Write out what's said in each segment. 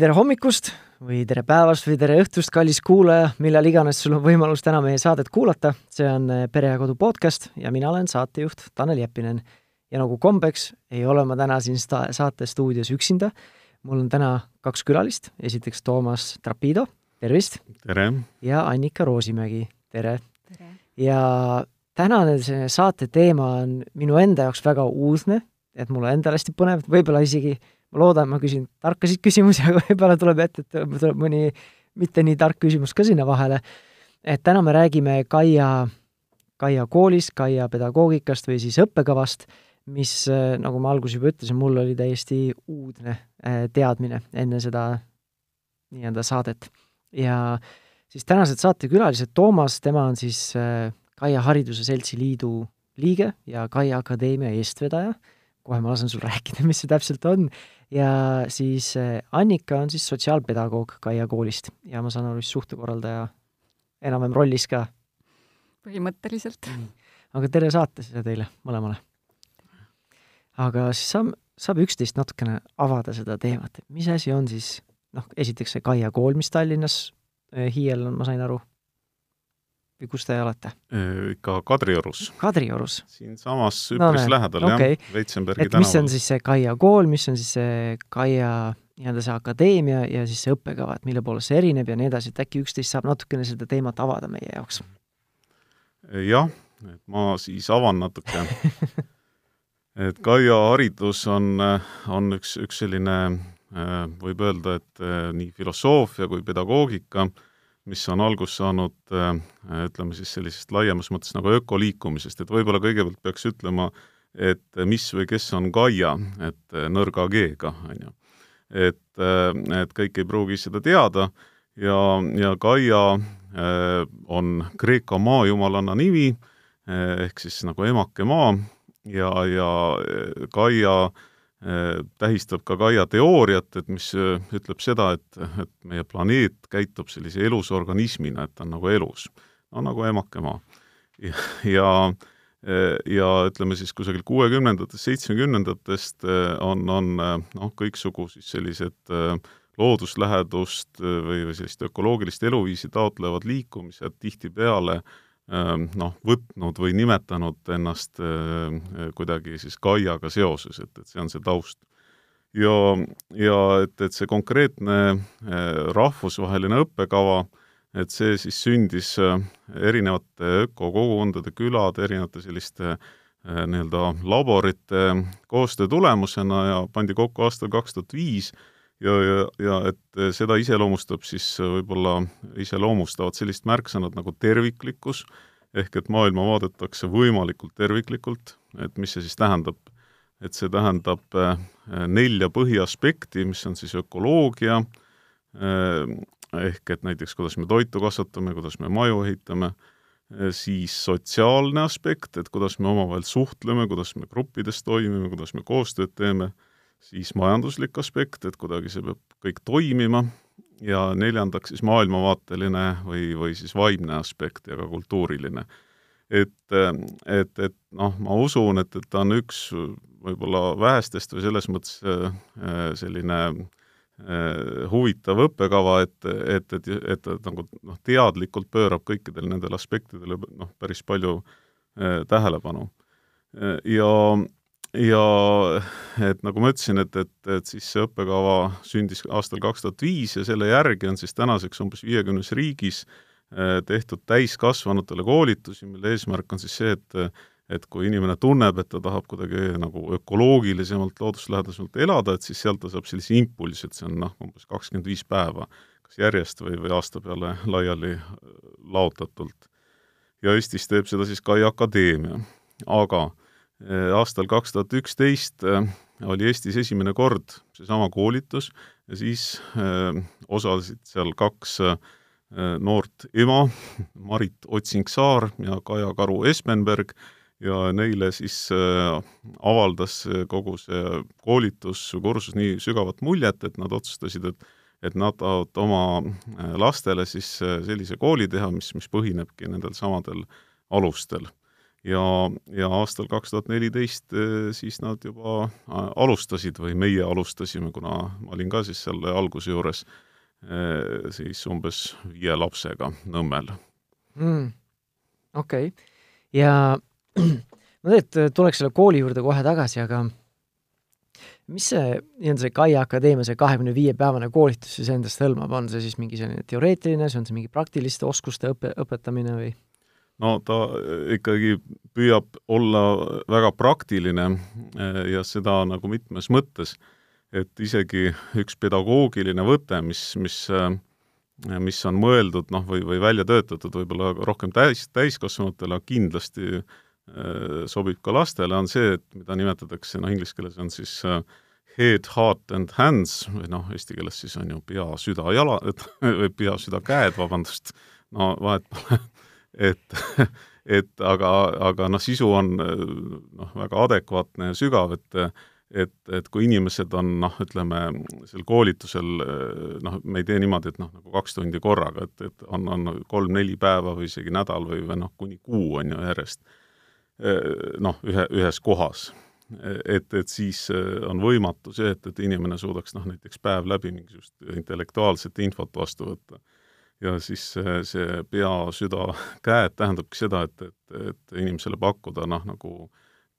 tere hommikust või tere päevast või tere õhtust, kallis kuulaja, millal iganes sul on võimalus täna meie saadet kuulata. see on eh, Pere ja Kodu podcast ja mina olen saatejuht Tanel Jeppinen. ja nagu kombeks, ei ole ma täna siin sta-, saate stuudios üksinda. mul on täna kaks külalist, esiteks Toomas Trapido, tervist! tere! ja Annika Roosimägi, tere, tere.! ja tänane see saate teema on minu enda jaoks väga uudne, et mulle endale hästi põnev, võib-olla isegi ma loodan, ma küsin tarkasid küsimusi, aga võib-olla tuleb ette, et tuleb mõni mitte nii tark küsimus ka sinna vahele. et täna me räägime Kaia, Kaia koolist, Kaia pedagoogikast või siis õppekavast, mis, nagu ma alguses juba ütlesin, mul oli täiesti uudne äh, teadmine enne seda nii-öelda saadet. ja siis tänased saatekülalised, Toomas, tema on siis äh, Kaia Hariduse Seltsi Liidu liige ja Kaia Akadeemia eestvedaja, kohe ma lasen sul rääkida, mis see täpselt on, ja siis eh, Annika on siis sotsiaalpedagoog Kaia koolist ja ma saan aru, siis suhtekorraldaja enam-vähem rollis ka. põhimõtteliselt. aga tere saatesse teile mõlemale. aga siis saab, saab üksteist natukene avada seda teemat, et mis asi on siis noh, esiteks see Kaia kool, mis Tallinnas eh, Hiiel on, ma sain aru või kus te olete? ikka Kadriorus. Kadriorus? siinsamas üpris no, lähedal okay., jah, Veitsenbergi tänaval. mis on siis see Kaia kool, mis on siis see Kaia nii-öelda see akadeemia ja siis see õppekava, et mille poolest see erineb ja nii edasi, et äkki üksteist saab natukene seda teemat avada meie jaoks? jah, et ma siis avan natuke et Kaia haridus on, on üks, üks selline võib öelda, et nii filosoofia kui pedagoogika äh, mis on algust saanud äh, ütleme siis sellisest laiemas mõttes nagu ökoliikumisest, et võib-olla kõigepealt peaks ütlema, et mis või kes on Gaia, et äh, nõrga G-ga, on ju. et, äh, et kõik ei pruugi seda teada ja, ja Gaia on Kreeka maajumalanna nimi, ehk siis nagu emake maa ja, ja Gaia Äh, tähistab ka Gaia teooriat, et mis äh, ütleb seda, et, et meie planeet käitub sellise elusorganismina, et ta on nagu elus. no nagu emake maa. ja, ja äh, ja ütleme siis kusagil kuuekümnendatest, seitsmekümnendatest on, on noh, kõiksugu siis sellised looduslähedust või, või sellist ökoloogilist eluviisi taotlevad liikumised tihtipeale äh, noh, võtnud või nimetanud ennast ehm, kuidagi siis Gaiaga seoses, et, et see on see taust. ja, ja et, et see konkreetne eh, rahvusvaheline õppekava, et see siis sündis erinevate ökokogukondade, külade, erinevate selliste nii-öelda laborite koostöö tulemusena ja pandi kokku aastal kaks tuhat viis ja, ja, ja et seda iseloomustab siis võib-olla, iseloomustavad sellist märksõnad nagu terviklikkus, ehk et maailma vaadatakse võimalikult terviklikult, et mis see siis tähendab? et see tähendab eh, nelja põhiaspekti, mis on siis ökoloogia, eh, ehk et näiteks kuidas me toitu kasvatame, kuidas me maju ehitame, eh, siis sotsiaalne aspekt, et kuidas me omavahel suhtleme, kuidas me gruppides toimime, kuidas me koostööd teeme siis majanduslik aspekt, et kuidagi see peab kõik toimima, ja neljandaks siis maailmavaateline või, või siis vaimne aspekt ja ka kultuuriline. et, et, et noh, ma usun, et, et ta on üks võib-olla vähestest või selles mõttes selline huvitav õppekava, et, et, et, et ta nagu noh, teadlikult pöörab kõikidele nendele aspektidele noh, päris palju äh, tähelepanu. ja ja et nagu ma ütlesin, et, et, et siis see õppekava sündis aastal kaks tuhat viis ja selle järgi on siis tänaseks umbes viiekümnes riigis eh, tehtud täiskasvanutele koolitusi, mille eesmärk on siis see, et et kui inimene tunneb, et ta tahab kuidagi nagu ökoloogilisemalt, looduslähedasemalt elada, et siis sealt ta saab sellise impulsi, et see on noh, umbes kakskümmend viis päeva kas järjest või, või aasta peale laiali eh, laotatult. ja Eestis teeb seda siis Kai Akadeemia. aga äh, Äh, aastal kaks tuhat üksteist äh, oli Eestis esimene kord seesama koolitus ja siis äh, osalesid seal kaks noort ema, Marit Otsing-Saar ja Kaja Karu Espenberg, ja neile siis avaldas kogu see koolitus, kursus nii sügavat muljet, et nad otsustasid, et et nad tahavad oma lastele siis sellise kooli teha, mis, mis põhinebki nendel samadel alustel ja, ja aastal kaks tuhat neliteist siis nad juba alustasid või meie alustasime, kuna ma olin ka siis selle alguse juures, siis umbes viie lapsega Nõmmel mm.. okei okay., ja ma tegelikult tuleks selle kooli juurde kohe tagasi, aga mis see nii-öelda see Kaia Akadeemia, see kahekümne viie päevane koolitus siis endast hõlmab, on see siis mingi selline teoreetiline, see on see mingi praktiliste oskuste õpe, õpetamine või? No ta ikkagi püüab olla väga praktiline eh, ja seda nagu mitmes mõttes, et isegi üks pedagoogiline võte, mis, mis eh, mis on mõeldud noh, või, või välja töötatud võib-olla rohkem täis, täiskasvanutele, kindlasti äh, sobib ka lastele, on see, et mida nimetatakse, noh, inglise keeles on siis äh, head, heart and hands või noh, eesti keeles siis on ju pea, süda, jala, või pea, süda, käed, vabandust, no vahet pole, et et aga, aga noh, sisu on noh, väga adekvaatne ja sügav, et et, et kui inimesed on noh, ütleme, sel koolitusel noh, me ei tee niimoodi, et noh, nagu kaks tundi korraga, et, et on, on kolm-neli päeva või isegi nädal või, või noh, kuni kuu on ju järjest noh, ühe, ühes kohas. et, et siis on võimatu see, et, et inimene suudaks noh, näiteks päev läbi mingisugust intellektuaalset infot vastu võtta. Ja siis see, see pea, süda, käed tähendabki seda, et, et, et inimesele pakkuda noh, nagu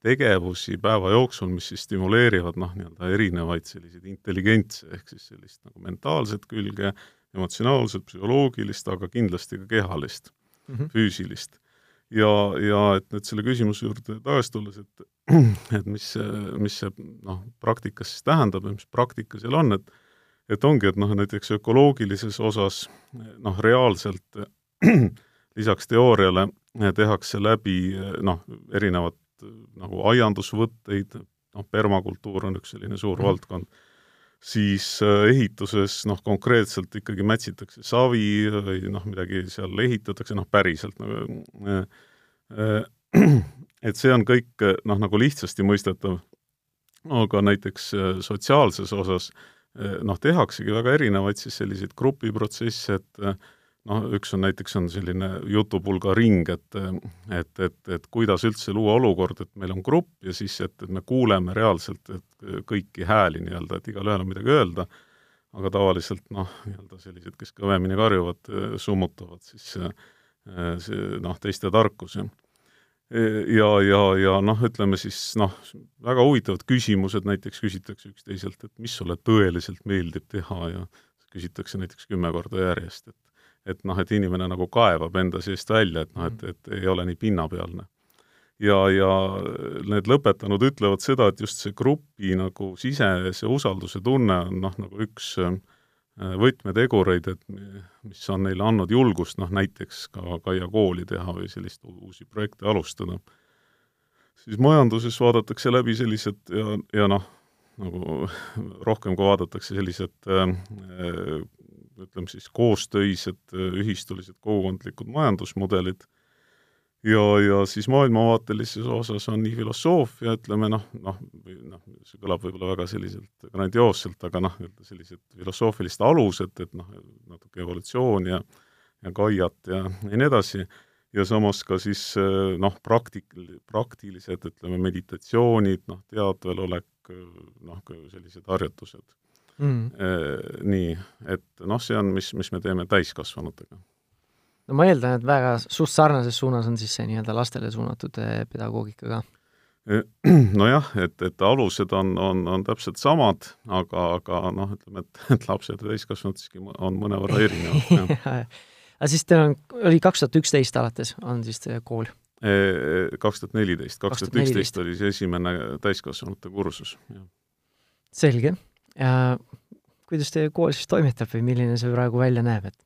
tegevusi päeva jooksul, mis siis stimuleerivad noh, nii-öelda erinevaid selliseid intelligentse, ehk siis sellist nagu mentaalset külge, emotsionaalset, psühholoogilist, aga kindlasti ka kehalist mm, -hmm. füüsilist ja, ja et nüüd selle küsimuse juurde tagasi tulles, et et mis mis see noh, praktikas siis tähendab ja mis praktika seal on, et et ongi, et noh, näiteks ökoloogilises osas noh, reaalselt lisaks teooriale tehakse läbi noh, erinevad nagu aiandusvõtteid, noh, permakultuur on üks selline suur mm. valdkond, siis äh, ehituses noh, konkreetselt ikkagi mätsitakse savi või noh, midagi seal ehitatakse, noh päriselt nagu äh, äh, et see on kõik noh, nagu lihtsasti mõistetav, aga näiteks sotsiaalses osas noh, tehaksegi väga erinevaid siis selliseid grupiprotsesse, et noh, üks on näiteks, on selline jutupulga ring, et et, et, et kuidas üldse luua olukord, et meil on grupp ja siis, et, et me kuuleme reaalselt et kõiki hääli nii-öelda, et igalühel on midagi öelda, aga tavaliselt noh, nii-öelda sellised, kes kõvemini karjuvad, summutavad siis see noh, teiste tarkusi. Ja, ja, ja noh, ütleme siis noh, väga huvitavad küsimused näiteks küsitakse üksteiselt, et mis sulle tõeliselt meeldib teha ja küsitakse näiteks kümme korda järjest, et et noh, et inimene nagu kaevab enda seest välja, et noh, et, et ei ole nii pinnapealne. ja, ja need lõpetanud ütlevad seda, et just see grupi nagu sisese usalduse tunne on noh, nagu üks äh, võtmetegureid, et mis on neile andnud julgust noh, näiteks ka Kaia kooli teha või sellist uusi projekte alustada. siis majanduses vaadatakse läbi sellised ja, ja noh, nagu rohkem kui vaadatakse sellised äh, ütleme siis koostöised, ühistulised, kogukondlikud majandusmudelid ja, ja siis maailmavaatelises osas on nii filosoofia, ütleme noh, noh, noh, see kõlab võib-olla väga selliselt grandioosselt, aga noh, sellised filosoofilised alused, et noh, natuke evolutsioon ja ja Kaiat ja, nii edasi, ja samas ka siis noh, praktik-, praktilised, ütleme, meditatsioonid, noh, teadvel olek, noh, sellised harjutused. Mm.. Nii, et noh, see on, mis, mis me teeme täiskasvanutega. No ma eeldan, et väga suht sarnases suunas on siis see nii-öelda lastele suunatud pedagoogika ka. Nojah, et, et alused on, on, on täpselt samad, aga, aga noh, ütleme, et, et lapsed ja täiskasvanud siiski on mõnevõrra erinevad aga siis teil on, oli kaks tuhat üksteist alates, on siis kool? kaks tuhat neliteist, kaks tuhat üksteist oli see esimene täiskasvanute kursus, selge. Kuidas teie kool siis toimetab või milline see praegu välja näeb, et?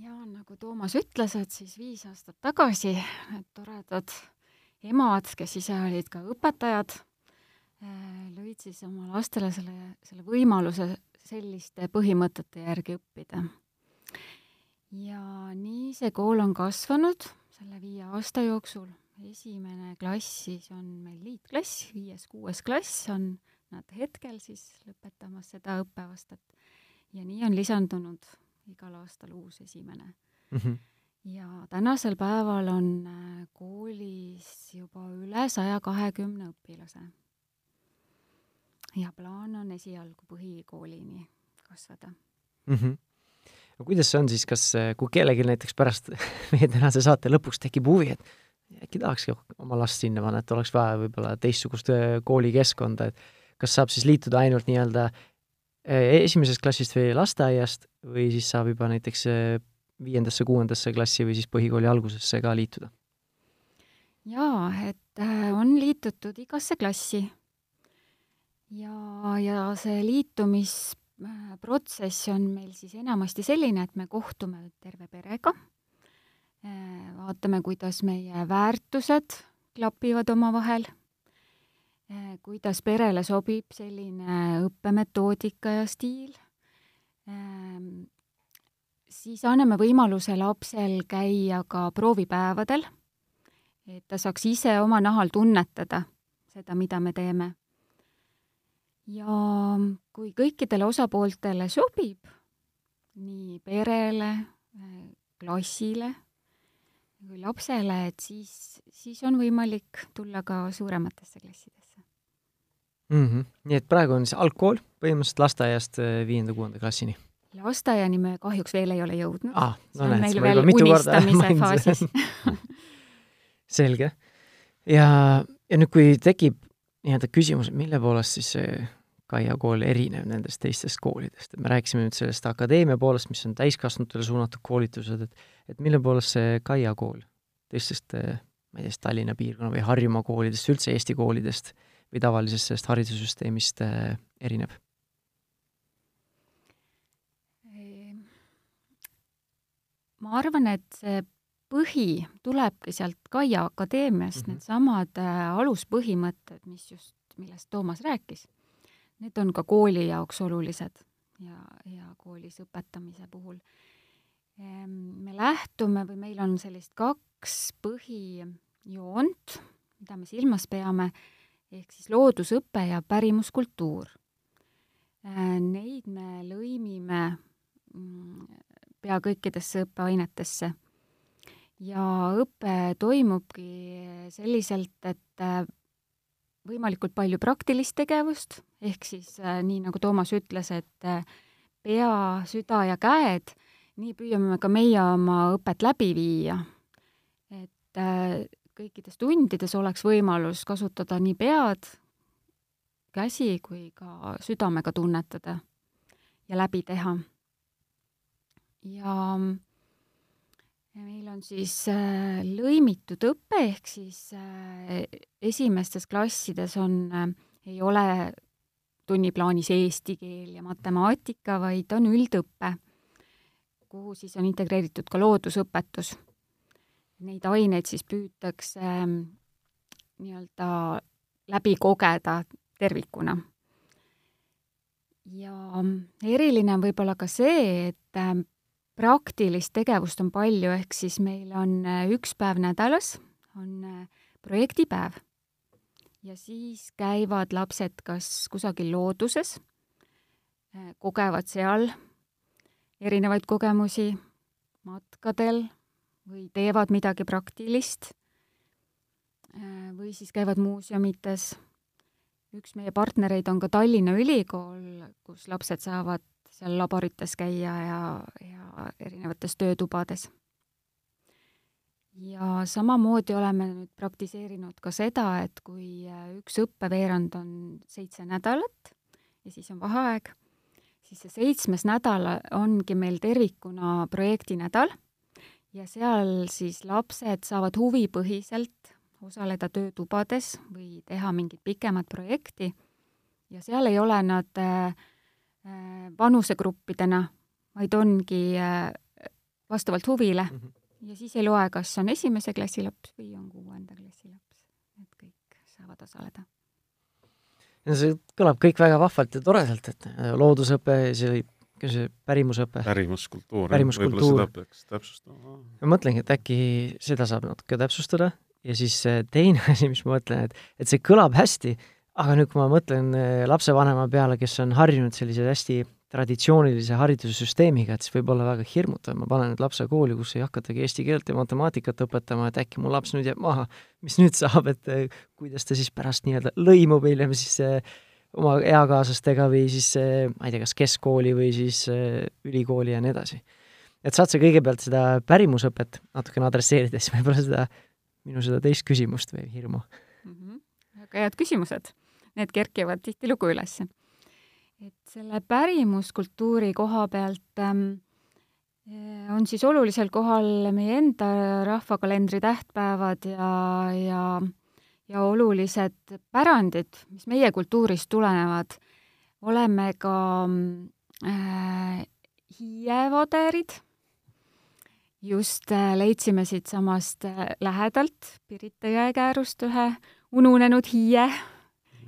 ja nagu Toomas ütles, et siis viis aastat tagasi toredad emad, kes ise olid ka õpetajad, äh, lõid siis oma lastele selle, selle võimaluse selliste põhimõtete järgi õppida. ja nii see kool on kasvanud selle viie aasta jooksul esimene klass siis on meil liitklass, viies-kuues klass on nad hetkel siis lõpetamas seda õppeaastat ja nii on lisandunud igal aastal uus esimene mm. -hmm. ja tänasel päeval on koolis juba üle saja kahekümne õpilase. ja plaan on esialgu põhikoolini kasvada mm. -hmm. no kuidas see on siis, kas, kui kellelgi näiteks pärast meie tänase saate lõpuks tekib huvi, et äkki tahakski oma last sinna panna, et oleks vaja võib-olla teistsugust äh, koolikeskkonda, et kas saab siis liituda ainult nii-öelda äh, esimesest klassist või lasteaiast või siis saab juba näiteks äh, viiendasse, kuuendasse klassi või siis põhikooli algusesse ka liituda? jaa, et on liitutud igasse klassi. ja, ja see liitumis Äh, protsess on meil siis enamasti selline, et me kohtume terve perega, äh, vaatame, kuidas meie väärtused klapivad omavahel, äh, kuidas perele sobib selline õppemetoodika ja stiil, siis anname võimaluse lapsel käia ka proovipäevadel, et ta saaks ise oma nahal tunnetada seda, mida me teeme ja kui kõikidele osapooltele sobib, nii perele, klassile kui lapsele, et siis, siis on võimalik tulla ka suurematesse klassidesse mm. -hmm. nii et praegu on siis algkool põhimõtteliselt lasteaiast äh, viienda-kuuenda klassini? Lasteaiani me kahjuks veel ei ole jõudnud ah,. No, on meil veel unistamise faasis selge. ja, ja nüüd, kui tekib nii-öelda küsimus, mille poolest siis see Kaia kool erineb nendest teistest koolidest, et me rääkisime nüüd sellest akadeemia poolest, mis on täiskasvanutele suunatud koolitused, et et mille poolest see Kaia kool teistest, ma ei tea, siis Tallinna piirkonna või Harjumaa koolidest, üldse Eesti koolidest või tavalisest sellest haridussüsteemist äh, erineb? Ma arvan, et see põhi tulebki sealt Kaia Akadeemiast mm, -hmm. needsamad äh, aluspõhimõtted, mis just, millest Toomas rääkis need on ka kooli jaoks olulised ja, ja koolis õpetamise puhul. Ehm, me lähtume või meil on sellist kaks põhijoont, mida me silmas peame, ehk siis loodusõpe ja pärimuskultuur. Ehm, neid me lõimime mm, pea kõikidesse õppeainetesse ja õpe toimubki selliselt, et võimalikult palju praktilist tegevust, ehk siis äh, nii, nagu Toomas ütles, et äh, pea, süda ja käed, nii püüame ka meie oma õpet läbi viia. et äh, kõikides tundides oleks võimalus kasutada nii pead, käsi kui ka südamega tunnetada ja läbi teha. Ja meil on siis äh, lõimitud õpe, ehk siis äh, esimestes klassides on äh,, ei ole tunniplaanis eesti keel ja matemaatika, vaid on üldõpe, kuhu siis on integreeritud ka loodusõpetus. Neid aineid siis püütakse äh, nii-öelda läbi kogeda tervikuna. ja eriline on võib-olla ka see, et äh, praktilist tegevust on palju, ehk siis meil on äh, üks päev nädalas, on äh, projektipäev. ja siis käivad lapsed kas kusagil looduses, äh, kogevad seal erinevaid kogemusi matkadel või teevad midagi praktilist või siis käivad muuseumites. üks meie partnereid on ka Tallinna Ülikool, kus lapsed saavad seal laborites käia ja, ja erinevates töötubades. ja samamoodi oleme nüüd praktiseerinud ka seda, et kui äh, üks õppeveerand on seitse nädalat ja siis on vaheaeg, siis see seitsmes nädal ongi meil tervikuna projektinädal ja seal siis lapsed saavad huvipõhiselt osaleda töötubades või teha mingit pikemat projekti ja seal ei ole nad äh, vanusegruppidena, vaid ongi äh, vastavalt huvile mm. -hmm. ja siis ei loe, kas on esimese klassi laps või on kuuenda klassi laps. et kõik saavad osaleda. see kõlab kõik väga vahvalt ja toredalt, et äh, loodusõpe, see ka see pärimusõpe. pärimuskultuur, võib-olla seda peaks täpsustama. ma mõtlengi, et äkki seda saab natuke täpsustada ja siis teine asi, mis ma mõtlen, et, et see kõlab hästi aga nüüd, kui ma mõtlen eh, lapsevanema peale, kes on harjunud selliseid hästi traditsioonilise haridussüsteemiga, et siis võib olla väga hirmutav, ma panen nüüd lapse kooli, kus ei hakatagi eesti keelt ja matemaatikat õpetama, et äkki mu laps nüüd jääb maha, mis nüüd saab, et eh, kuidas ta siis pärast nii-öelda lõimub hiljem siis eh, oma eakaaslastega või siis ma ei tea, kas keskkooli või siis ülikooli ja nii edasi. et saad sa kõigepealt seda pärimusõpet natukene adresseerides võib-olla seda, minu seda teist küsimust või hirmu mm? -hmm. väga head küsimused, need kerkivad tihtilugu üles et selle pärimuskultuuri koha pealt ähm, eh, on siis olulisel kohal meie enda rahvakalendri tähtpäevad ja, ja, ja olulised pärandid, mis meie kultuurist tulenevad. oleme ka äh, hiievaderid, just äh, leidsime siitsamast äh, lähedalt Pirita jõekäärust ühe ununenud hiie.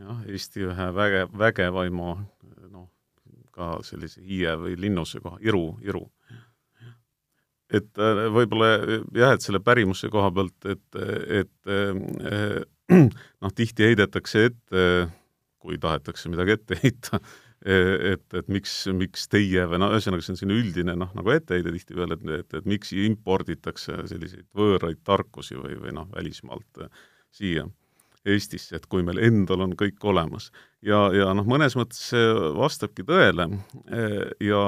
Jah, Eesti ühe väge, vägevaima ka sellise hiie või linnuse koha, Iru, Iru. et äh, võib-olla jah, et selle pärimuse koha pealt, et, et äh, noh, tihti heidetakse ette, kui tahetakse midagi ette heita, et, et miks, miks teie või no ühesõnaga, see on selline üldine noh, nagu etteheide tihtipeale, et, et, et miks imporditakse selliseid võõraid tarkusi või, või noh, välismaalt siia Eestisse, et kui meil endal on kõik olemas. ja, ja noh, mõnes mõttes see vastabki tõele ja,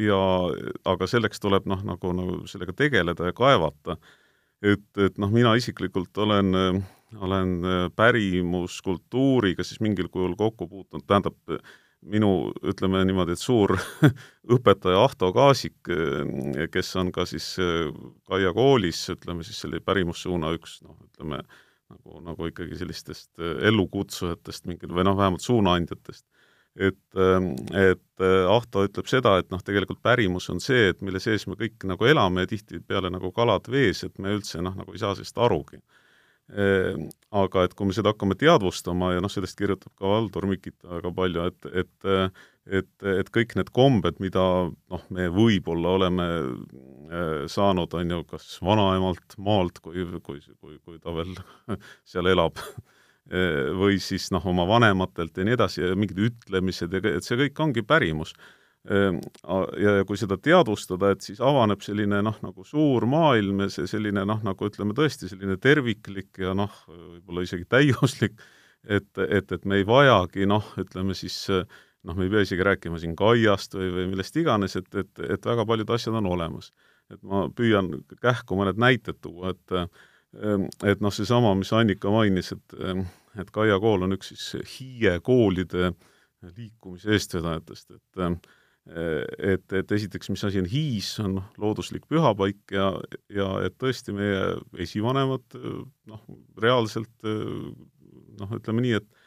ja aga selleks tuleb noh, nagu, nagu sellega tegeleda ja kaevata. et, et noh, mina isiklikult olen, olen pärimuskultuuriga siis mingil kujul kokku puutunud, tähendab, minu, ütleme niimoodi, et suur õpetaja Ahto Kaasik, kes on ka siis Kaia koolis, ütleme siis selle pärimussuuna üks noh, ütleme, nagu, nagu ikkagi sellistest äh, ellukutsujatest mingil või noh, vähemalt suunaandjatest. et, ähm, et äh, Ahto ütleb seda, et noh, tegelikult pärimus on see, et mille sees me kõik nagu elame ja tihtipeale nagu kalad vees, et me üldse noh, nagu ei saa sellest arugi ehm, aga et kui me seda hakkame teadvustama ja noh, sellest kirjutab ka Valdur Mikita väga palju, et, et et, et kõik need kombed, mida noh, me võib-olla oleme äh, saanud, on ju, kas vanaemalt maalt, kui, kui, kui, kui ta veel seal elab, või siis noh, oma vanematelt ja nii edasi ja mingid ütlemised ja et see kõik ongi pärimus. Ehm, ja kui seda teadvustada, et siis avaneb selline noh, nagu suur maailm ja see selline noh, nagu ütleme tõesti selline terviklik ja noh, võib-olla isegi täiuslik, et, et, et me ei vajagi noh, ütleme siis äh, noh, me ei pea isegi rääkima siin Kaiast või, või millest iganes, et, et, et väga paljud asjad on olemas. et ma püüan kähku mõned näited tuua, et ehm, et noh, seesama, mis Annika mainis, et ehm, et Kaia kool on üks siis Hiie koolide liikumise eestvedajatest, et ehm, et, et esiteks, mis asi on hiis, on noh, looduslik pühapaik ja, ja et tõesti meie esivanemad noh, reaalselt noh, ütleme nii, et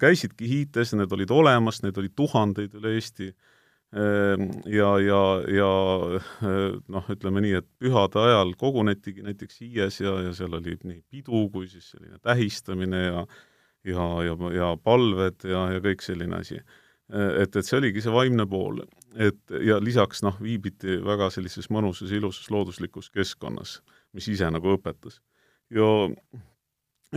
käisidki hiites, need olid olemas, neid oli tuhandeid üle Eesti ähm, ja, ja, ja äh, noh, ütleme nii, et pühade ajal kogunetigi näiteks Hiies ja, ja seal oli nii pidu kui siis selline tähistamine ja ja, ja, ja palved ja, ja kõik selline asi. Äh, et, et see oligi see vaimne pool. et ja lisaks noh, viibiti väga sellises mõnusas, ilusas looduslikus keskkonnas, mis ise nagu õpetas. ja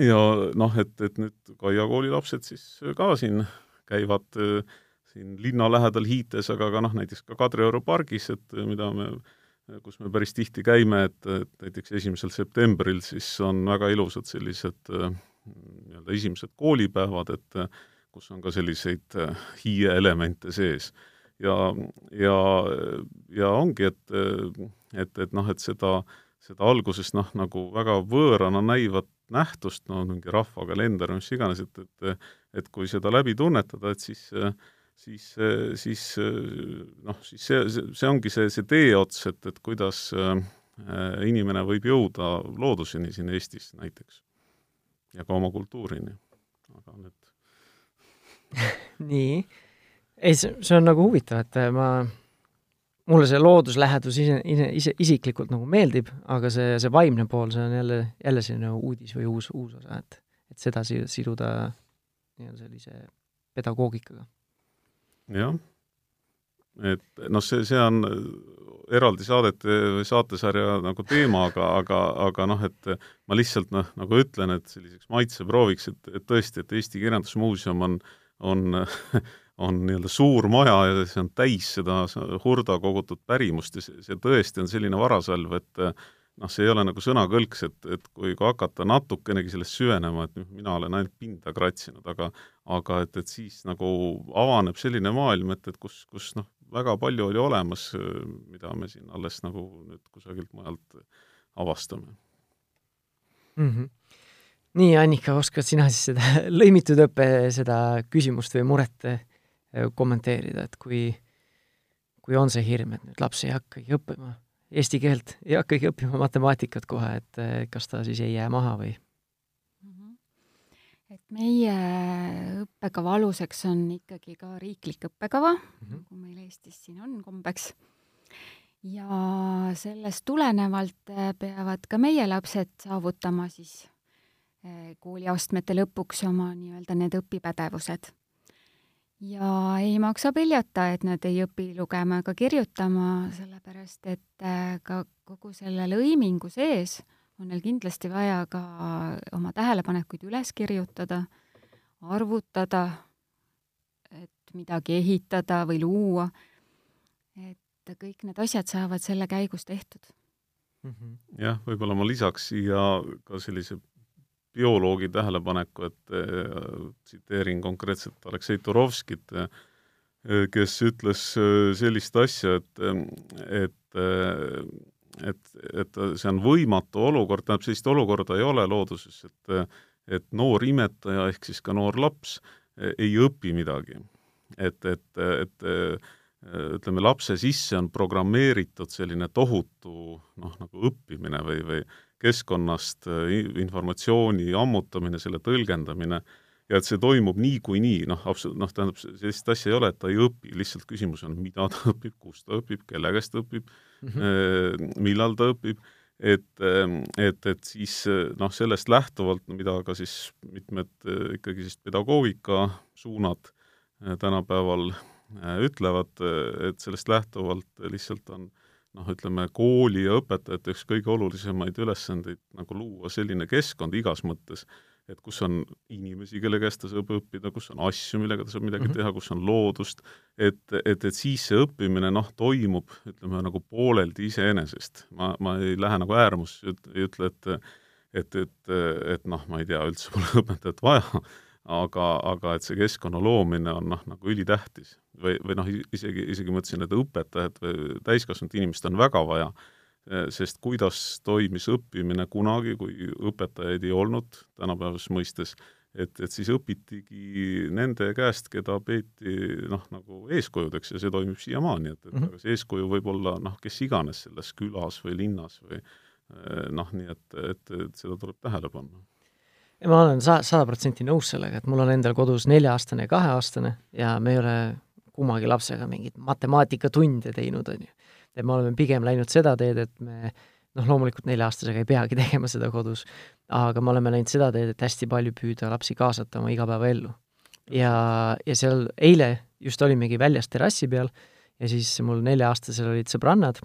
ja noh, et, et nüüd Kaia kooli lapsed siis ka siin käivad äh, siin linna lähedal Hiites, aga ka noh, näiteks ka Kadrioru pargis, et äh, mida me, kus me päris tihti käime, et, et näiteks esimesel septembril siis on väga ilusad sellised äh, nii-öelda esimesed koolipäevad, et kus on ka selliseid hiie elemente sees. ja, ja, ja ongi, et, et, et noh, et seda, seda alguses noh, nagu väga võõrana näivat nähtust, no mingi rahvakalender, mis iganes, et, et et kui seda läbi tunnetada, et siis siis, siis noh, siis see, see, see ongi see, see teeots, et, et kuidas äh, inimene võib jõuda looduseni siin Eestis näiteks. ja ka oma kultuurini. aga nüüd nii, ei, see on nagu huvitav, et ma mulle see looduslähedus ise, ise, ise, isiklikult nagu meeldib, aga see, see vaimne pool, see on jälle, jälle selline uudis või uus, uus osa, et, et seda siduda nii-öelda sellise pedagoogikaga. jah, et noh, see, see on eraldi saadete või saatesarja nagu teema, aga, aga, aga noh, et ma lihtsalt noh, nagu ütlen, et selliseks maitseprooviks, et, et tõesti, et Eesti Kirjandusmuuseum on, on on nii-öelda suur maja ja see on täis seda hurda kogutud pärimust ja see, see tõesti on selline varasalv, et noh, see ei ole nagu sõnakõlks, et, et kui, kui hakata natukenegi sellest süvenema, et mina olen ainult pinda kratsinud, aga aga et, et siis nagu avaneb selline maailm, et, et kus, kus noh, väga palju oli olemas, mida me siin alles nagu nüüd kusagilt mujalt avastame mm. -hmm. nii, Annika, oskad sina siis seda lõimitud õppe seda küsimust või muret eh, kommenteerida, et kui, kui on see hirm, et nüüd laps ei hakkagi õppima eesti keelt, ei hakkagi õppima matemaatikat kohe, et eh, kas ta siis ei jää maha või? Mhm. et meie õppekava aluseks on ikkagi ka riiklik õppekava mm, -hmm. nagu meil Eestis siin on kombeks. ja sellest tulenevalt eh, peavad ka meie lapsed saavutama siis kooliastmete lõpuks oma nii-öelda need õpipädevused ja ei maksa peljata, et nad ei õpi lugema ega kirjutama, sellepärast et äh, ka kogu selle lõimingu sees on neil kindlasti vaja ka oma tähelepanekuid üles kirjutada, arvutada, et midagi ehitada või luua. et kõik need asjad saavad selle käigus tehtud. -hmm. jah, võib-olla ma lisaks siia ka sellise bioloogi tähelepaneku, et äh, tsiteerin konkreetselt Aleksei Turovskit, äh, kes ütles äh, sellist asja, et, et et, et see on võimatu olukord, tähendab, sellist olukorda ei ole looduses, et et noor imetaja ehk siis ka noor laps ei õpi midagi. et, et, et ütleme, lapse sisse on programmeeritud selline tohutu noh, nagu õppimine või, või keskkonnast informatsiooni ammutamine, selle tõlgendamine, ja et see toimub niikuinii, noh, absoluut-, noh, tähendab, sellist asja ei ole, et ta ei õpi, lihtsalt küsimus on, mida ta õpib, kus ta õpib, kelle käest ta õpib mm, -hmm. millal ta õpib, et, et, et siis noh, sellest lähtuvalt, mida ka siis mitmed ikkagi siis pedagoogika suunad tänapäeval ütlevad, et sellest lähtuvalt lihtsalt on äh, noh, ütleme kooli ja õpetajate üks kõige olulisemaid ülesandeid nagu luua selline keskkond igas mõttes, et kus on inimesi, kelle käest ta saab õppida, kus on asju, millega ta saab midagi mm -hmm. teha, kus on loodust, et, et, et siis see õppimine noh, toimub ütleme nagu pooleldi iseenesest. ma, ma ei lähe nagu äärmusse, ei ütle, et et, et, et noh, ma ei tea, üldse pole õpetajat vaja, aga, aga et see keskkonna loomine on noh, nagu ülitähtis. või, või noh, isegi, isegi mõtlesin, et õpetajat või täiskasvanud inimest on väga vaja, eh, sest kuidas toimis õppimine kunagi, kui õpetajaid ei olnud tänapäevases mõistes, et, et siis õpitigi nende käest, keda peeti noh, nagu eeskujudeks ja see toimib siiamaani, et, et mm -hmm. aga see eeskuju võib olla noh, kes iganes selles külas või linnas või eh, noh, nii et, et, et seda tuleb tähele panna ma olen sa-, sada protsenti nõus sellega, et mul on endal kodus nelja-aastane ja kaheaastane ja me ei ole kummagi lapsega mingeid matemaatikatunde teinud, on ju. et me oleme pigem läinud seda teed, et me noh, loomulikult nelja-aastasega ei peagi tegema seda kodus, aga me oleme läinud seda teed, et hästi palju püüda lapsi kaasata oma igapäevaellu. ja, ja seal eile just olimegi väljas terrassi peal ja siis mul nelja-aastasel olid sõbrannad,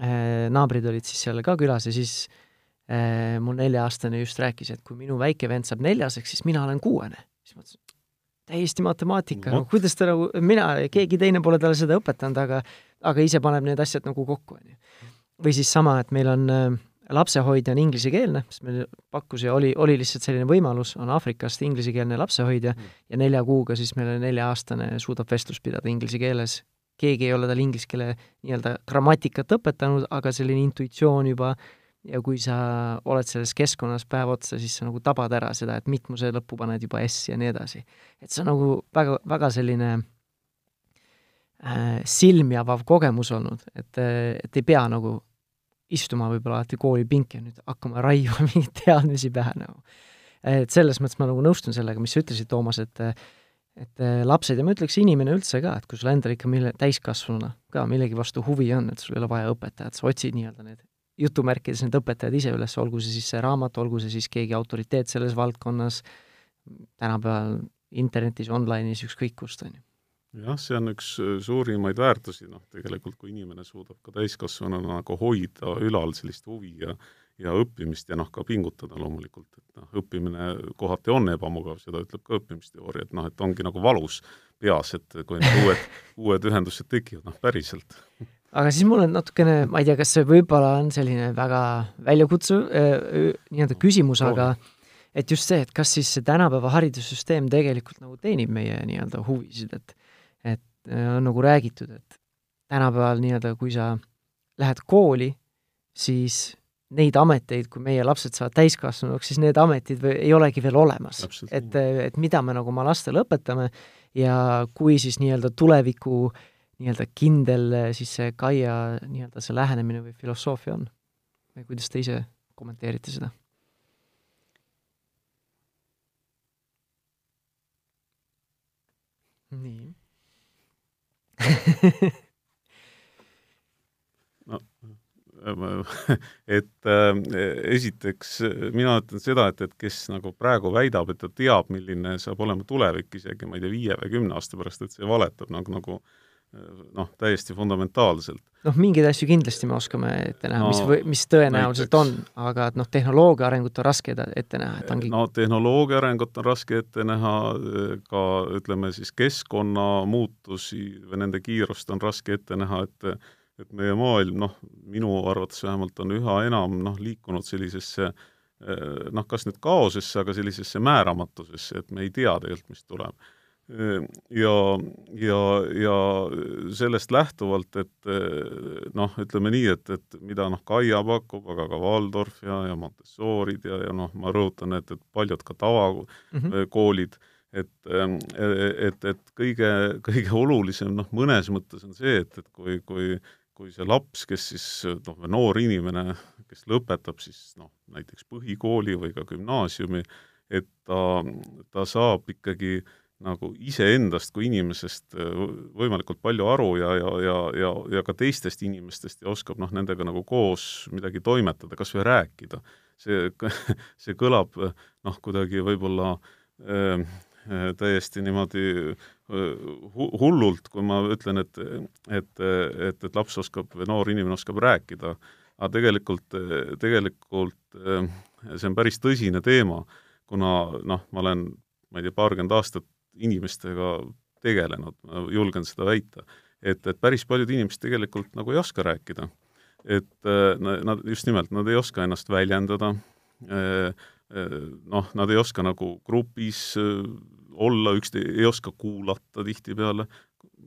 eh, naabrid olid siis seal ka külas ja siis äh, Äh, mu nelja-aastane just rääkis, et kui minu väike vend saab neljaseks, siis mina olen kuuene. siis mõtlesin, täiesti matemaatika, no kuidas ta nagu, mina, keegi teine pole talle seda õpetanud, aga aga ise paneb need asjad nagu kokku, on ju. või siis sama, et meil on äh, lapsehoidja on inglisekeelne, sest meil pakkus ja oli, oli lihtsalt selline võimalus, on Aafrikast inglisekeelne lapsehoidja mm. ja nelja kuuga siis meil nelja-aastane suudab vestlust pidada inglise keeles. keegi ei ole tal inglise keele nii-öelda grammatikat õpetanud, aga selline intuitsioon juba äh, ja kui sa oled selles keskkonnas päev otsa, siis sa nagu tabad ära seda, et mitmuse lõppu paned juba S ja nii edasi. et see on nagu väga, väga selline äh, silmi avav kogemus olnud, et, et ei pea nagu istuma võib-olla alati koolipinki ja nüüd hakkama raiuma mingeid teadmisi pähe nagu. et selles mõttes ma nagu nõustun sellega, mis sa ütlesid, Toomas, et et lapsed ja ma ütleks inimene üldse ka, et kui sul endal ikka mille, täiskasvanuna ka millegi vastu huvi on, et sul ei ole vaja õpetajat, sa otsid nii-öelda need jutumärkides need õpetajad ise üles, olgu see siis see raamat, olgu see siis keegi autoriteet selles valdkonnas, tänapäeval internetis, online'is, ükskõik kust, on ju. jah, see on üks äh, suurimaid väärtusi, noh tegelikult kui inimene suudab ka täiskasvanuna nagu hoida ülal sellist huvi ja ja õppimist ja noh, ka pingutada loomulikult, et noh, õppimine kohati on ebamugav, seda ütleb ka õppimisteooria, et noh, et ongi nagu valus peas, et kui need uued, uued ühendused tekivad, noh päriselt. Aga siis mul on natukene, ma ei tea, kas see võib-olla on selline väga väljakutsuv äh, nii-öelda küsimus, aga et just see, et kas siis see tänapäeva haridussüsteem tegelikult nagu teenib meie nii-öelda huvisid, et et äh, on nagu räägitud, et tänapäeval nii-öelda, kui sa lähed kooli, siis neid ameteid, kui meie lapsed saavad täiskasvanuks, siis need ametid või ei olegi veel olemas. et, et mida me nagu oma lastele õpetame ja kui siis nii-öelda tuleviku nii-öelda kindel siis see Kaia nii-öelda see lähenemine või filosoofia on? või kuidas te ise kommenteerite seda? nii no et äh, esiteks mina ütlen seda, et, et kes nagu praegu väidab, et ta teab, milline saab olema tulevik isegi, ma ei tea, viie või kümne aasta pärast, et see valetab nagu, nagu noh, täiesti fundamentaalselt. noh, mingeid asju kindlasti me oskame ette näha no,, mis või, mis tõenäoliselt näiteks. on, aga et noh, tehnoloogia arengut on raske ette näha, et ongi no tehnoloogia arengut on raske ette näha, ka ütleme siis keskkonnamuutusi või nende kiirust on raske ette näha, et et meie maailm, noh, minu arvates vähemalt on üha enam noh, liikunud sellisesse eh, noh, kas nüüd kaosesse, aga sellisesse määramatusesse, et me ei tea tegelikult, mis tuleb. Eh, ja, ja, ja sellest lähtuvalt, et eh, noh, ütleme nii, et, et mida noh, Kaia pakub, aga ka Waldorf ja, ja Montessorid ja, ja noh, ma rõhutan, et, et paljud ka tavakoolid mm, -hmm et, et, et kõige, kõige olulisem noh, mõnes mõttes on see, et, et kui, kui kui see laps, kes siis noh, noor inimene, kes lõpetab siis noh, näiteks põhikooli või ka gümnaasiumi, et ta, ta saab ikkagi nagu iseendast kui inimesest võimalikult palju aru ja, ja, ja, ja, ja ka teistest inimestest ja oskab noh, nendega nagu koos midagi toimetada, kas või rääkida. see, see kõlab noh, kuidagi võib-olla äh, täiesti niimoodi hullult, kui ma ütlen, et, et, et, et laps oskab või noor inimene oskab rääkida, aga tegelikult, tegelikult see on päris tõsine teema, kuna noh, ma olen, ma ei tea, paarkümmend aastat inimestega tegelenud, ma julgen seda väita, et, et päris paljud inimesed tegelikult nagu ei oska rääkida. et nad, just nimelt, nad ei oska ennast väljendada, noh, nad ei oska nagu grupis olla, ükste-, ei oska kuulata tihtipeale,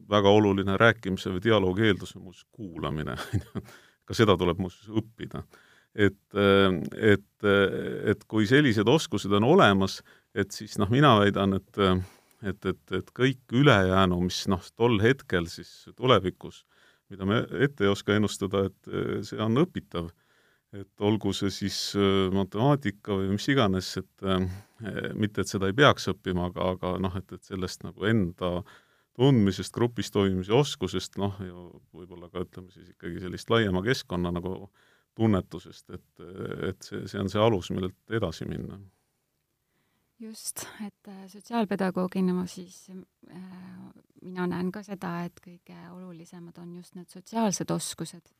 väga oluline rääkimise või dialoogi eeldus on muuseas kuulamine ka seda tuleb muuseas õppida. et, et, et kui sellised oskused on olemas, et siis noh, mina väidan, et et, et, et kõik ülejäänu, mis noh, tol hetkel siis tulevikus, mida me ette ei oska ennustada, et see on õpitav et olgu see siis äh, matemaatika või mis iganes, et äh, mitte, et seda ei peaks õppima, aga, aga noh, et, et sellest nagu enda tundmisest, grupis toimimise oskusest, noh, ja võib-olla ka ütleme siis ikkagi sellist laiema keskkonna nagu tunnetusest, et, et see, see on see alus, millelt edasi minna. Just, et äh, sotsiaalpedagoogina ma siis äh,, mina näen ka seda, et kõige olulisemad on just need sotsiaalsed oskused.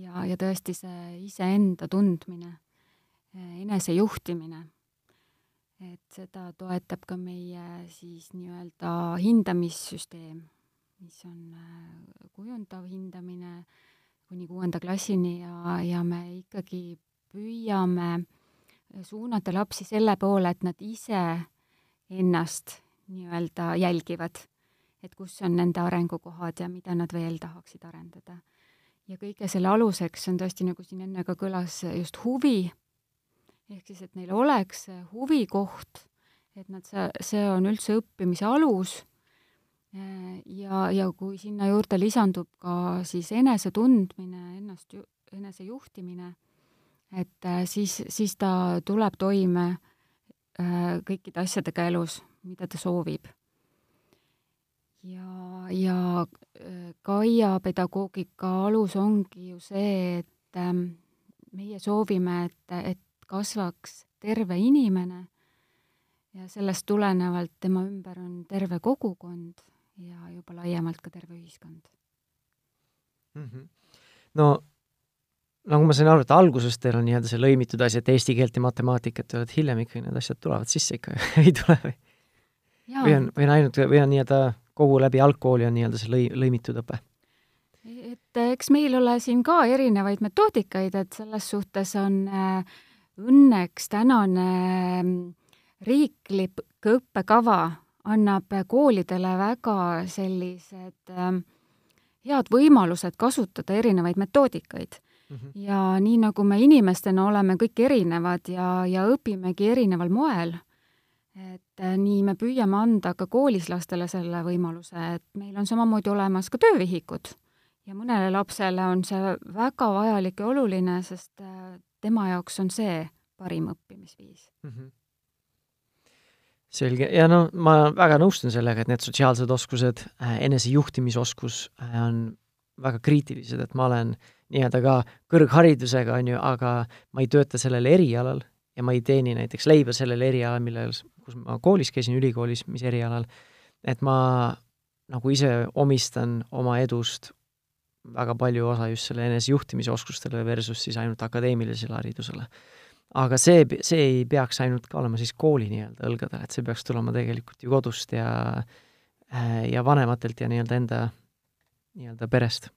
Ja, ja tõesti see iseenda tundmine, enesejuhtimine, et seda toetab ka meie siis nii-öelda hindamissüsteem, mis on äh, kujundav hindamine kuni kuuenda klassini ja, ja me ikkagi püüame suunata lapsi selle poole, et nad ise ennast nii-öelda jälgivad, et kus on nende arengukohad ja mida nad veel tahaksid arendada. Ja kõige selle aluseks on tõesti, nagu siin enne ka kõlas, just huvi, ehk siis, et neil oleks huvikoht, et nad, see, on üldse õppimise alus. Ja, ja kui sinna juurde lisandub ka siis enesetundmine, ennast ju,, enesejuhtimine, et äh, siis, siis ta tuleb toime äh, kõikide asjadega elus, mida ta soovib ja, ja äh, Kaia pedagoogika alus ongi ju see, et ähm, meie soovime, et, et kasvaks terve inimene ja sellest tulenevalt tema ümber on terve kogukond ja juba laiemalt ka terve ühiskond mm. -hmm. no nagu ma sain aru, et alguses teil on nii-öelda see lõimitud asi, et eesti keelt ja matemaatikat, et hiljem ikkagi need asjad tulevad sisse ikka ei tule või? või on, või on ainult, või on nii-öelda kogu läbi algkooli on nii-öelda see lõi-, lõimitud õpe? et eks meil ole siin ka erinevaid metoodikaid, et selles suhtes on äh, õnneks tänane mm, riiklik õppekava annab koolidele väga sellised äh, head võimalused kasutada erinevaid metoodikaid mm. -hmm. ja nii, nagu me inimestena oleme kõik erinevad ja, ja õpimegi erineval moel et äh, nii me püüame anda ka koolis lastele selle võimaluse, et meil on samamoodi olemas ka töövihikud ja mõnele lapsele on see väga vajalik ja oluline, sest äh, tema jaoks on see parim õppimisviis mm. -hmm. selge, ja no ma väga nõustun sellega, et need sotsiaalsed oskused, äh, enesejuhtimisoskus on väga kriitilised, et ma olen nii-öelda ka kõrgharidusega, on ju, aga ma ei tööta sellel erialal ja ma ei teeni näiteks leiba sellel erialal, millel kus ma koolis käisin, ülikoolis, mis erialal, et ma nagu ise omistan oma edust väga palju osa just selle enesejuhtimisoskustele versus siis ainult akadeemilisele haridusele. aga see, see ei peaks ainult ka olema siis kooli nii-öelda õlgadel, et see peaks tulema tegelikult ju kodust ja ja vanematelt ja nii-öelda enda nii-öelda perest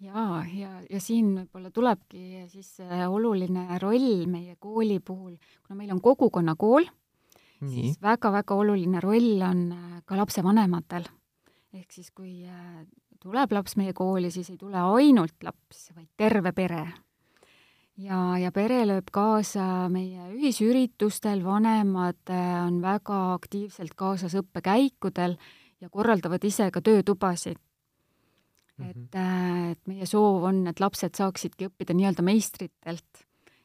jaa, ja, ja siin võib-olla tulebki siis oluline roll meie kooli puhul, kuna meil on kogukonnakool, siis väga-väga oluline roll on äh, ka lapsevanematel. ehk siis, kui äh, tuleb laps meie kooli, siis ei tule ainult laps, vaid terve pere. ja, ja pere lööb kaasa meie ühisüritustel, vanemad äh, on väga aktiivselt kaasas õppekäikudel ja korraldavad ise ka töötubasid. Et, mhm. et meie soov on, et lapsed saaksidki õppida nii-öelda meistritelt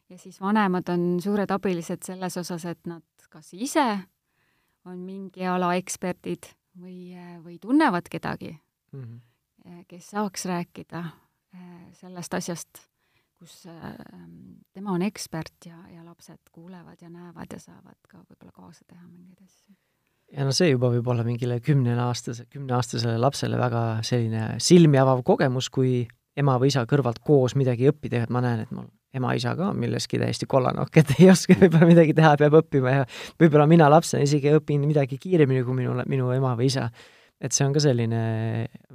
ja siis vanemad on suured abilised selles osas, et nad kas ise on mingi ala eksperdid või, või tunnevad kedagi mm, -hmm. kes saaks rääkida sellest asjast, kus tema on ekspert ja, ja lapsed kuulevad ja näevad ja saavad ka võib-olla kaasa teha mingeid asju. Ja no see juba võib olla mingile kümneaastase, kümneaastasele lapsele väga selline silmi avav kogemus, kui ema või isa kõrvalt koos midagi õppida, et ma näen, et mul ema-isa ka milleski täiesti kollanokk, et ei oska võib-olla midagi teha, peab õppima ja võib-olla mina lapsena isegi õpin midagi kiiremini kui minu, minu ema või isa. et see on ka selline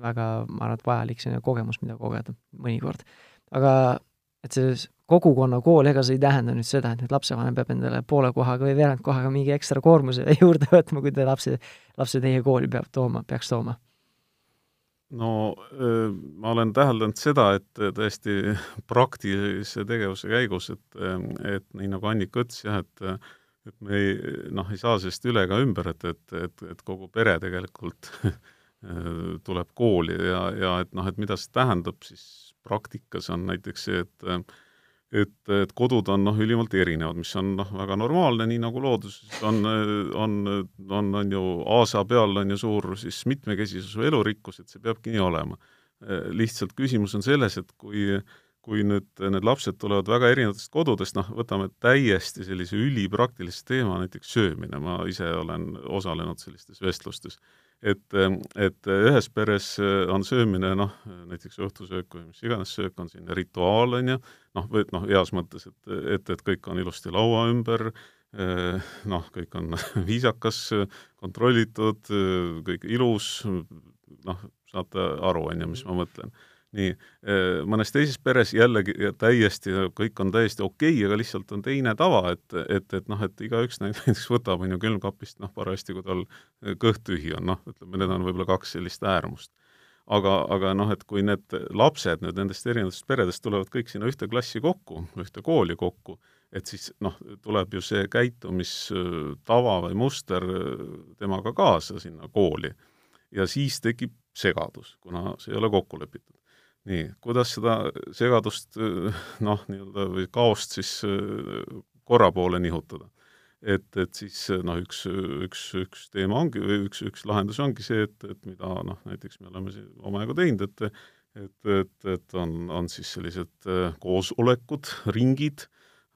väga, ma arvan, et vajalik selline kogemus, mida kogeda mõnikord. aga et see kogukonnakool, ega see ei tähenda nüüd seda, et nüüd lapsevanem peab endale poole kohaga või veerand kohaga mingi ekstra koormuse juurde võtma, kui ta lapse, lapse teie kooli peab tooma, peaks tooma. No ma olen täheldanud seda, et tõesti praktilise tegevuse käigus, et, et nii nagu Annika ütles jah, et et me ei, noh, ei saa sellest üle ega ümber, et, et, et, et kogu pere tegelikult tuleb kooli ja, ja et noh, et mida see tähendab, siis praktikas on näiteks see, et et, et kodud on noh, ülimalt erinevad, mis on noh, väga normaalne, nii nagu looduses on, on, on, on ju aasa peal on ju suur siis mitmekesisus või elurikkus, et see peabki nii olema. lihtsalt küsimus on selles, et kui kui nüüd need lapsed tulevad väga erinevatest kodudest, noh, võtame täiesti sellise ülipraktilise teema, näiteks söömine, ma ise olen osalenud sellistes vestlustes et, et ühes peres on söömine noh, näiteks õhtusöök või mis iganes söök on selline rituaal, on ju, noh, või noh, heas mõttes, et, et, et kõik on ilusti laua ümber, noh, kõik on viisakas, kontrollitud, kõik ilus, noh, saate aru, on ju, mis ma mõtlen nii, eh, mõnes teises peres jällegi täiesti, kõik on täiesti okei okay,, aga lihtsalt on teine tava, et, et, et noh, et igaüks näiteks võtab, on ju, külmkapist noh, parajasti, kui tal kõht tühi on, noh, ütleme, need on võib-olla kaks sellist äärmust. aga, aga noh, et kui need lapsed nüüd nendest erinevatest peredest tulevad kõik sinna ühte klassi kokku, ühte kooli kokku, et siis noh, tuleb ju see käitumistava või muster temaga kaasa sinna kooli. ja siis tekib segadus, kuna see ei ole kokku lepitud nii, kuidas seda segadust noh, nii-öelda või kaost siis korra poole nihutada? et, et siis noh, üks, üks, üks teema ongi, või üks, üks lahendus ongi see, et, et mida noh, näiteks me oleme siin omajagu teinud, et et, et, et on, on siis sellised koosolekud, ringid,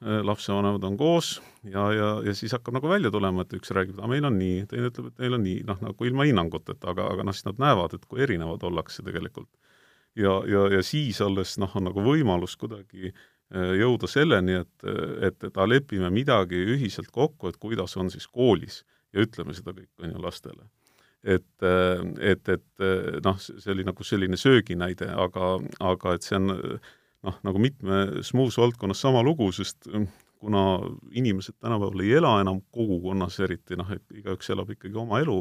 lapsevanemad on koos ja, ja, ja siis hakkab nagu välja tulema, et üks räägib, et meil on nii, teine ütleb, et neil on nii, noh, nagu ilma hinnanguteta, aga, aga noh, siis nad näevad, et kui erinevad ollakse tegelikult. Ja, ja, ja siis alles noh, on nagu võimalus kuidagi jõuda selleni, et, et, et lepime midagi ühiselt kokku, et kuidas on siis koolis ja ütleme seda kõik, on ju, lastele. Et, et, et noh, see oli nagu selline sööginäide, aga, aga et see on noh, nagu mitmes muus valdkonnas sama lugu, sest kuna inimesed tänapäeval ei ela enam kogukonnas eriti, noh, et igaüks elab ikkagi oma elu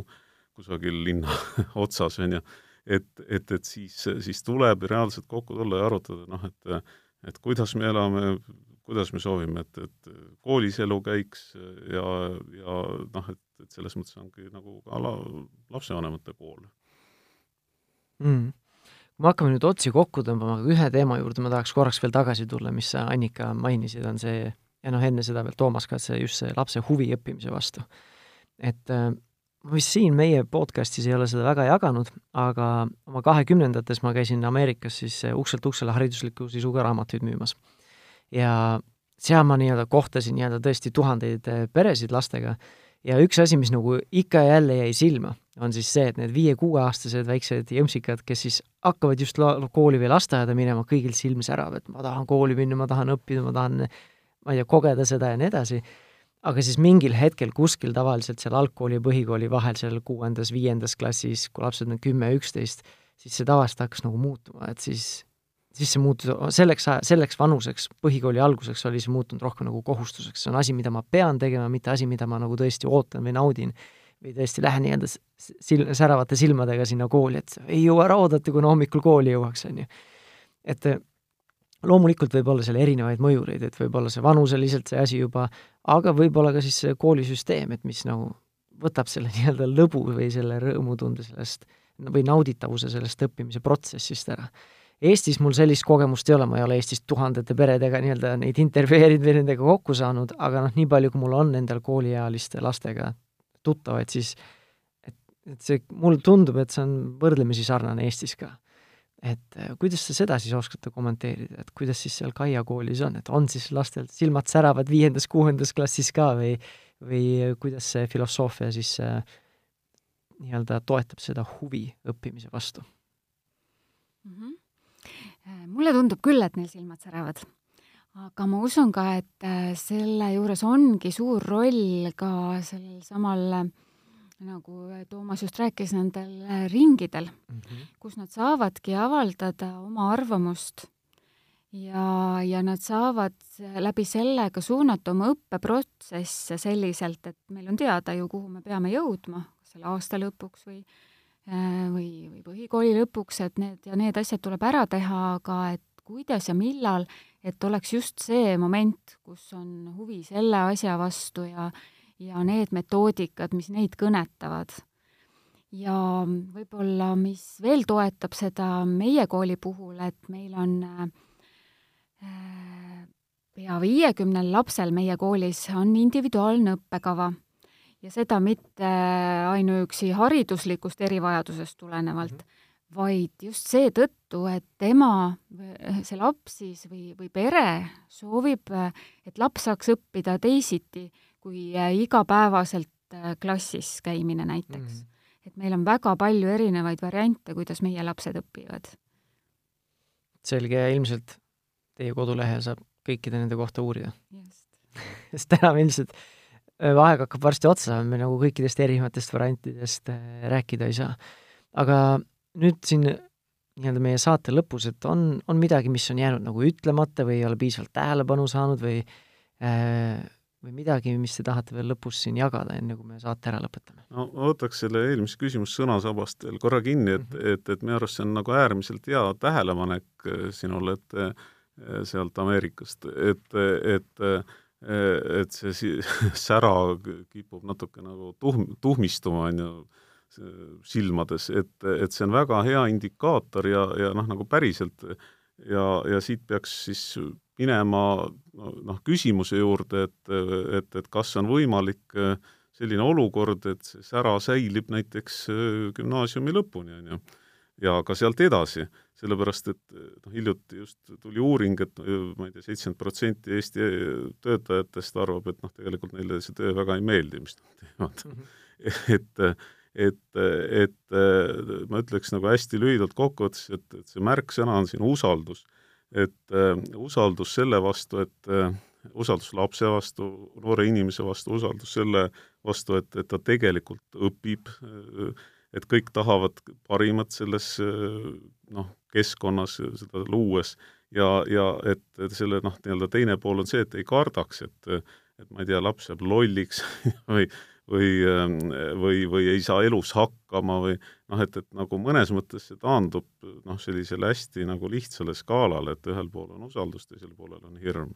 kusagil linna otsas, on ju, et, et, et siis, siis tuleb reaalselt kokku tulla ja arutada, noh, et et kuidas me elame, kuidas me soovime, et, et koolis elu käiks ja, ja noh, et, et selles mõttes ongi nagu ka la, lapsevanemate kool mm.. kui me hakkame nüüd otsi kokku tõmbama, aga ühe teema juurde ma tahaks korraks veel tagasi tulla, mis sa, Annika, mainisid, on see, ja noh, enne seda veel Toomas ka, et see just see lapse huvi õppimise vastu. et ma vist siin meie podcastis ei ole seda väga jaganud, aga oma kahekümnendates ma käisin Ameerikas siis ukselt uksele haridusliku sisuga raamatuid müümas. ja seal ma nii-öelda kohtasin nii-öelda tõesti tuhandeid eh, peresid lastega ja üks asi, mis nagu ikka ja jälle jäi silma, on siis see, et need viie-kuueaastased väiksed jõmpsikad, kes siis hakkavad just kooli või lasteaeda minema, kõigil silm särab, et ma tahan kooli minna, ma tahan õppida, ma tahan ma ei tea, kogeda seda ja nii edasi aga siis mingil hetkel kuskil tavaliselt seal algkooli ja põhikooli vahel, seal kuuendas-viiendas klassis, kui lapsed on kümme, üksteist, siis see tavaliselt hakkas nagu muutuma, et siis, siis see muutus, selleks, selleks vanuseks, põhikooli alguseks oli see muutunud rohkem nagu kohustuseks, see on asi, mida ma pean tegema, mitte asi, mida ma nagu tõesti ootan või naudin. või tõesti lähen nii-öelda sil-, säravate silmadega sinna kooli, et ei jõua ära oodata, kuna hommikul kooli jõuaks, on ju. et loomulikult võib olla seal erinevaid mõjureid, et võib olla see vanuseliselt see asi juba, aga võib-olla ka siis see koolisüsteem, et mis nagu võtab selle nii-öelda lõbu või selle rõõmutunde sellest või nauditavuse sellest õppimise protsessist ära. Eestis mul sellist kogemust ei ole, ma ei ole Eestis tuhandete peredega nii-öelda neid intervjueerinud või nendega kokku saanud, aga noh, nii palju, kui mul on endal kooliealiste lastega tuttavaid, siis et, et see, mulle tundub, et see on võrdlemisi sarnane Eestis ka et äh, kuidas sa seda siis oskate kommenteerida, et kuidas siis seal Kaia koolis on, et on siis lastel silmad säravad viiendas-kuuendas klassis ka või, või kuidas see filosoofia siis äh, nii-öelda toetab seda huvi õppimise vastu mm? -hmm. mulle tundub küll, et neil silmad säravad. aga ma usun ka, et selle juures ongi suur roll ka sellel samal äh, nagu Toomas just rääkis, nendel äh, ringidel mm, -hmm. kus nad saavadki avaldada oma arvamust ja, ja nad saavad läbi selle ka suunata oma õppeprotsesse selliselt, et meil on teada ju, kuhu me peame jõudma, kas selle aasta lõpuks või äh, või, või põhikooli lõpuks, et need ja need asjad tuleb ära teha, aga et kuidas ja millal, et oleks just see moment, kus on huvi selle asja vastu ja ja need metoodikad, mis neid kõnetavad. ja võib-olla, mis veel toetab seda meie kooli puhul, et meil on äh, pea viiekümnel lapsel meie koolis on individuaalne õppekava ja seda mitte ainuüksi hariduslikust erivajadusest tulenevalt mm, -hmm. vaid just seetõttu, et tema, see laps siis või, või pere soovib, et laps saaks õppida teisiti kui äh, igapäevaselt äh, klassis käimine näiteks mm. -hmm. et meil on väga palju erinevaid variante, kuidas meie lapsed õpivad. selge ja ilmselt teie kodulehel saab kõikide nende kohta uurida. sest enam ilmselt äh, aeg hakkab varsti otsa, me nagu kõikidest erinevatest variantidest rääkida ei saa. aga nüüd siin nii-öelda meie saate lõpus, et on, on midagi, mis on jäänud nagu ütlemata või ei ole piisavalt tähelepanu saanud või äh, midagi, mis te tahate veel lõpus siin jagada, enne kui me saate ära lõpetame? no ma võtaks selle eelmise küsimuse sõnasabast veel korra kinni, et mm, -hmm. et, et minu arust see on nagu äärmiselt hea tähelepanek äh, sinule, et äh, sealt Ameerikast, et, et et see si-, sära kipub natuke nagu tuhm-, tuhmistuma, on ju, silmades, et, et see on väga hea indikaator ja, ja noh, nagu päriselt ja, ja siit peaks siis minema noh, küsimuse juurde, et, et, et kas on võimalik äh, selline olukord, et see sära säilib näiteks äh, gümnaasiumi lõpuni, on ju, ja ka sealt edasi, sellepärast et noh, hiljuti just tuli uuring, et ma ei tea, seitsekümmend protsenti Eesti töötajatest arvab, et noh, tegelikult neile see töö väga ei meeldi, mis nad teevad mm. -hmm. et et, et ma ütleks nagu hästi lühidalt kokkuvõttes, et, et see märksõna on siin usaldus. et uh, usaldus selle vastu, et uh, usaldus lapse vastu, noore inimese vastu, usaldus selle vastu, et, et ta tegelikult õpib uh,, et kõik tahavad parimat selles noh, keskkonnas seda luues ja, ja et, et selle noh, nii-öelda teine pool on see, et ei kardaks, et et ma ei tea, laps jääb lolliks või või, või, või ei saa elus hakkama või noh, et, et nagu mõnes mõttes see taandub noh, sellisele hästi nagu lihtsale skaalale, et ühel pool on usaldus, teisel poolel on hirm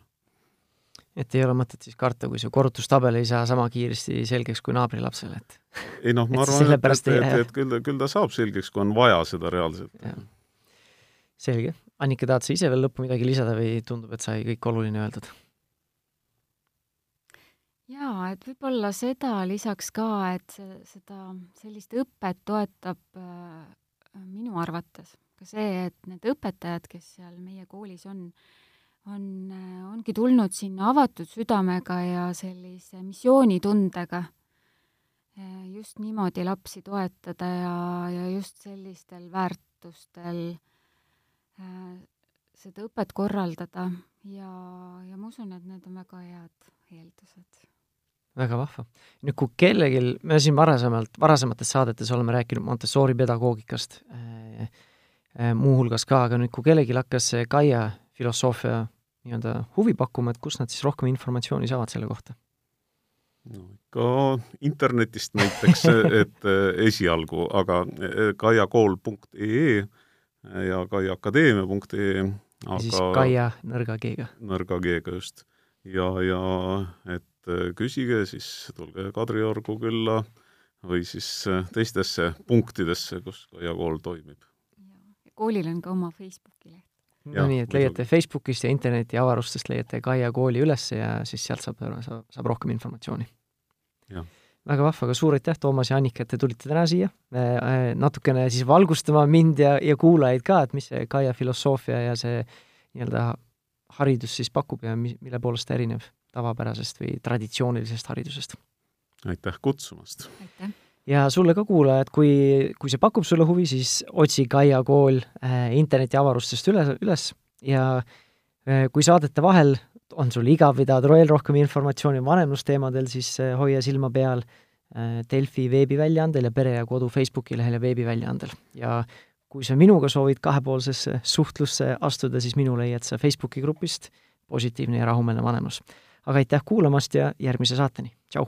et ei ole mõtet siis karta, kui see korrutustabel ei saa sama kiiresti selgeks kui naabrilapsele, et ei noh, ma arvan, et, et, et, et küll ta, küll ta saab selgeks, kui on vaja seda reaalselt. selge. Annika, tahad sa ise veel lõppu midagi lisada või tundub, et sai kõik oluline öeldud? Jaa, et võib-olla seda lisaks ka, et see, seda, sellist õpet toetab äh, minu arvates ka see, et need õpetajad, kes seal meie koolis on, on, äh, ongi tulnud sinna avatud südamega ja sellise missioonitundega äh, just niimoodi lapsi toetada ja, ja just sellistel väärtustel äh, seda õpet korraldada. Ja, ja ma usun, et need on väga head eeldused väga vahva. nüüd, kui kellelgi, me siin varasemalt, varasemates saadetes oleme rääkinud Montessori pedagoogikast äh, äh, muuhulgas ka, aga nüüd, kui kellelgi hakkas see Kaia filosoofia nii-öelda huvi pakkuma, et kust nad siis rohkem informatsiooni saavad selle kohta? no ikka internetist näiteks, et äh, esialgu, aga äh, kaiakool.ee ja kaiaakadeemia.ee aga siis Kaia nõrga G-ga. nõrga G-ga just. ja, ja et et äh, küsige, siis tulge Kadriorgu külla või siis äh, teistesse punktidesse, kus Kaia kool toimib. koolil on ka oma Facebooki leht. no nii, et leiate Facebookist ja interneti avarustest leiate Kaia kooli üles ja siis sealt saab, saab, saab rohkem informatsiooni. väga vahva, aga suur aitäh, Toomas ja Annika, et te tulite täna siia äh, natukene siis valgustama mind ja, ja kuulajaid ka, et mis see Kaia filosoofia ja see nii-öelda haridus siis pakub ja mi-, mille poolest ta erineb tavapärasest või traditsioonilisest haridusest. aitäh kutsumast! ja sulle ka, kuulaja, et kui, kui see pakub sulle huvi, siis otsi Kaia kool äh, internetiavarustest üles, üles ja äh, kui saadete vahel on sul igav või tahad veel rohkem informatsiooni vanemlusteemadel, siis äh, hoia silma peal äh, Delfi veebiväljaandel ja Pere ja Kodu Facebooki lehel ja veebiväljaandel. ja kui sa minuga soovid kahepoolsesse suhtlusse astuda, siis minu leiad sa Facebooki grupist Positiivne ja rahumeelne vanemlus aga aitäh kuulamast ja järgmise saateni, tšau!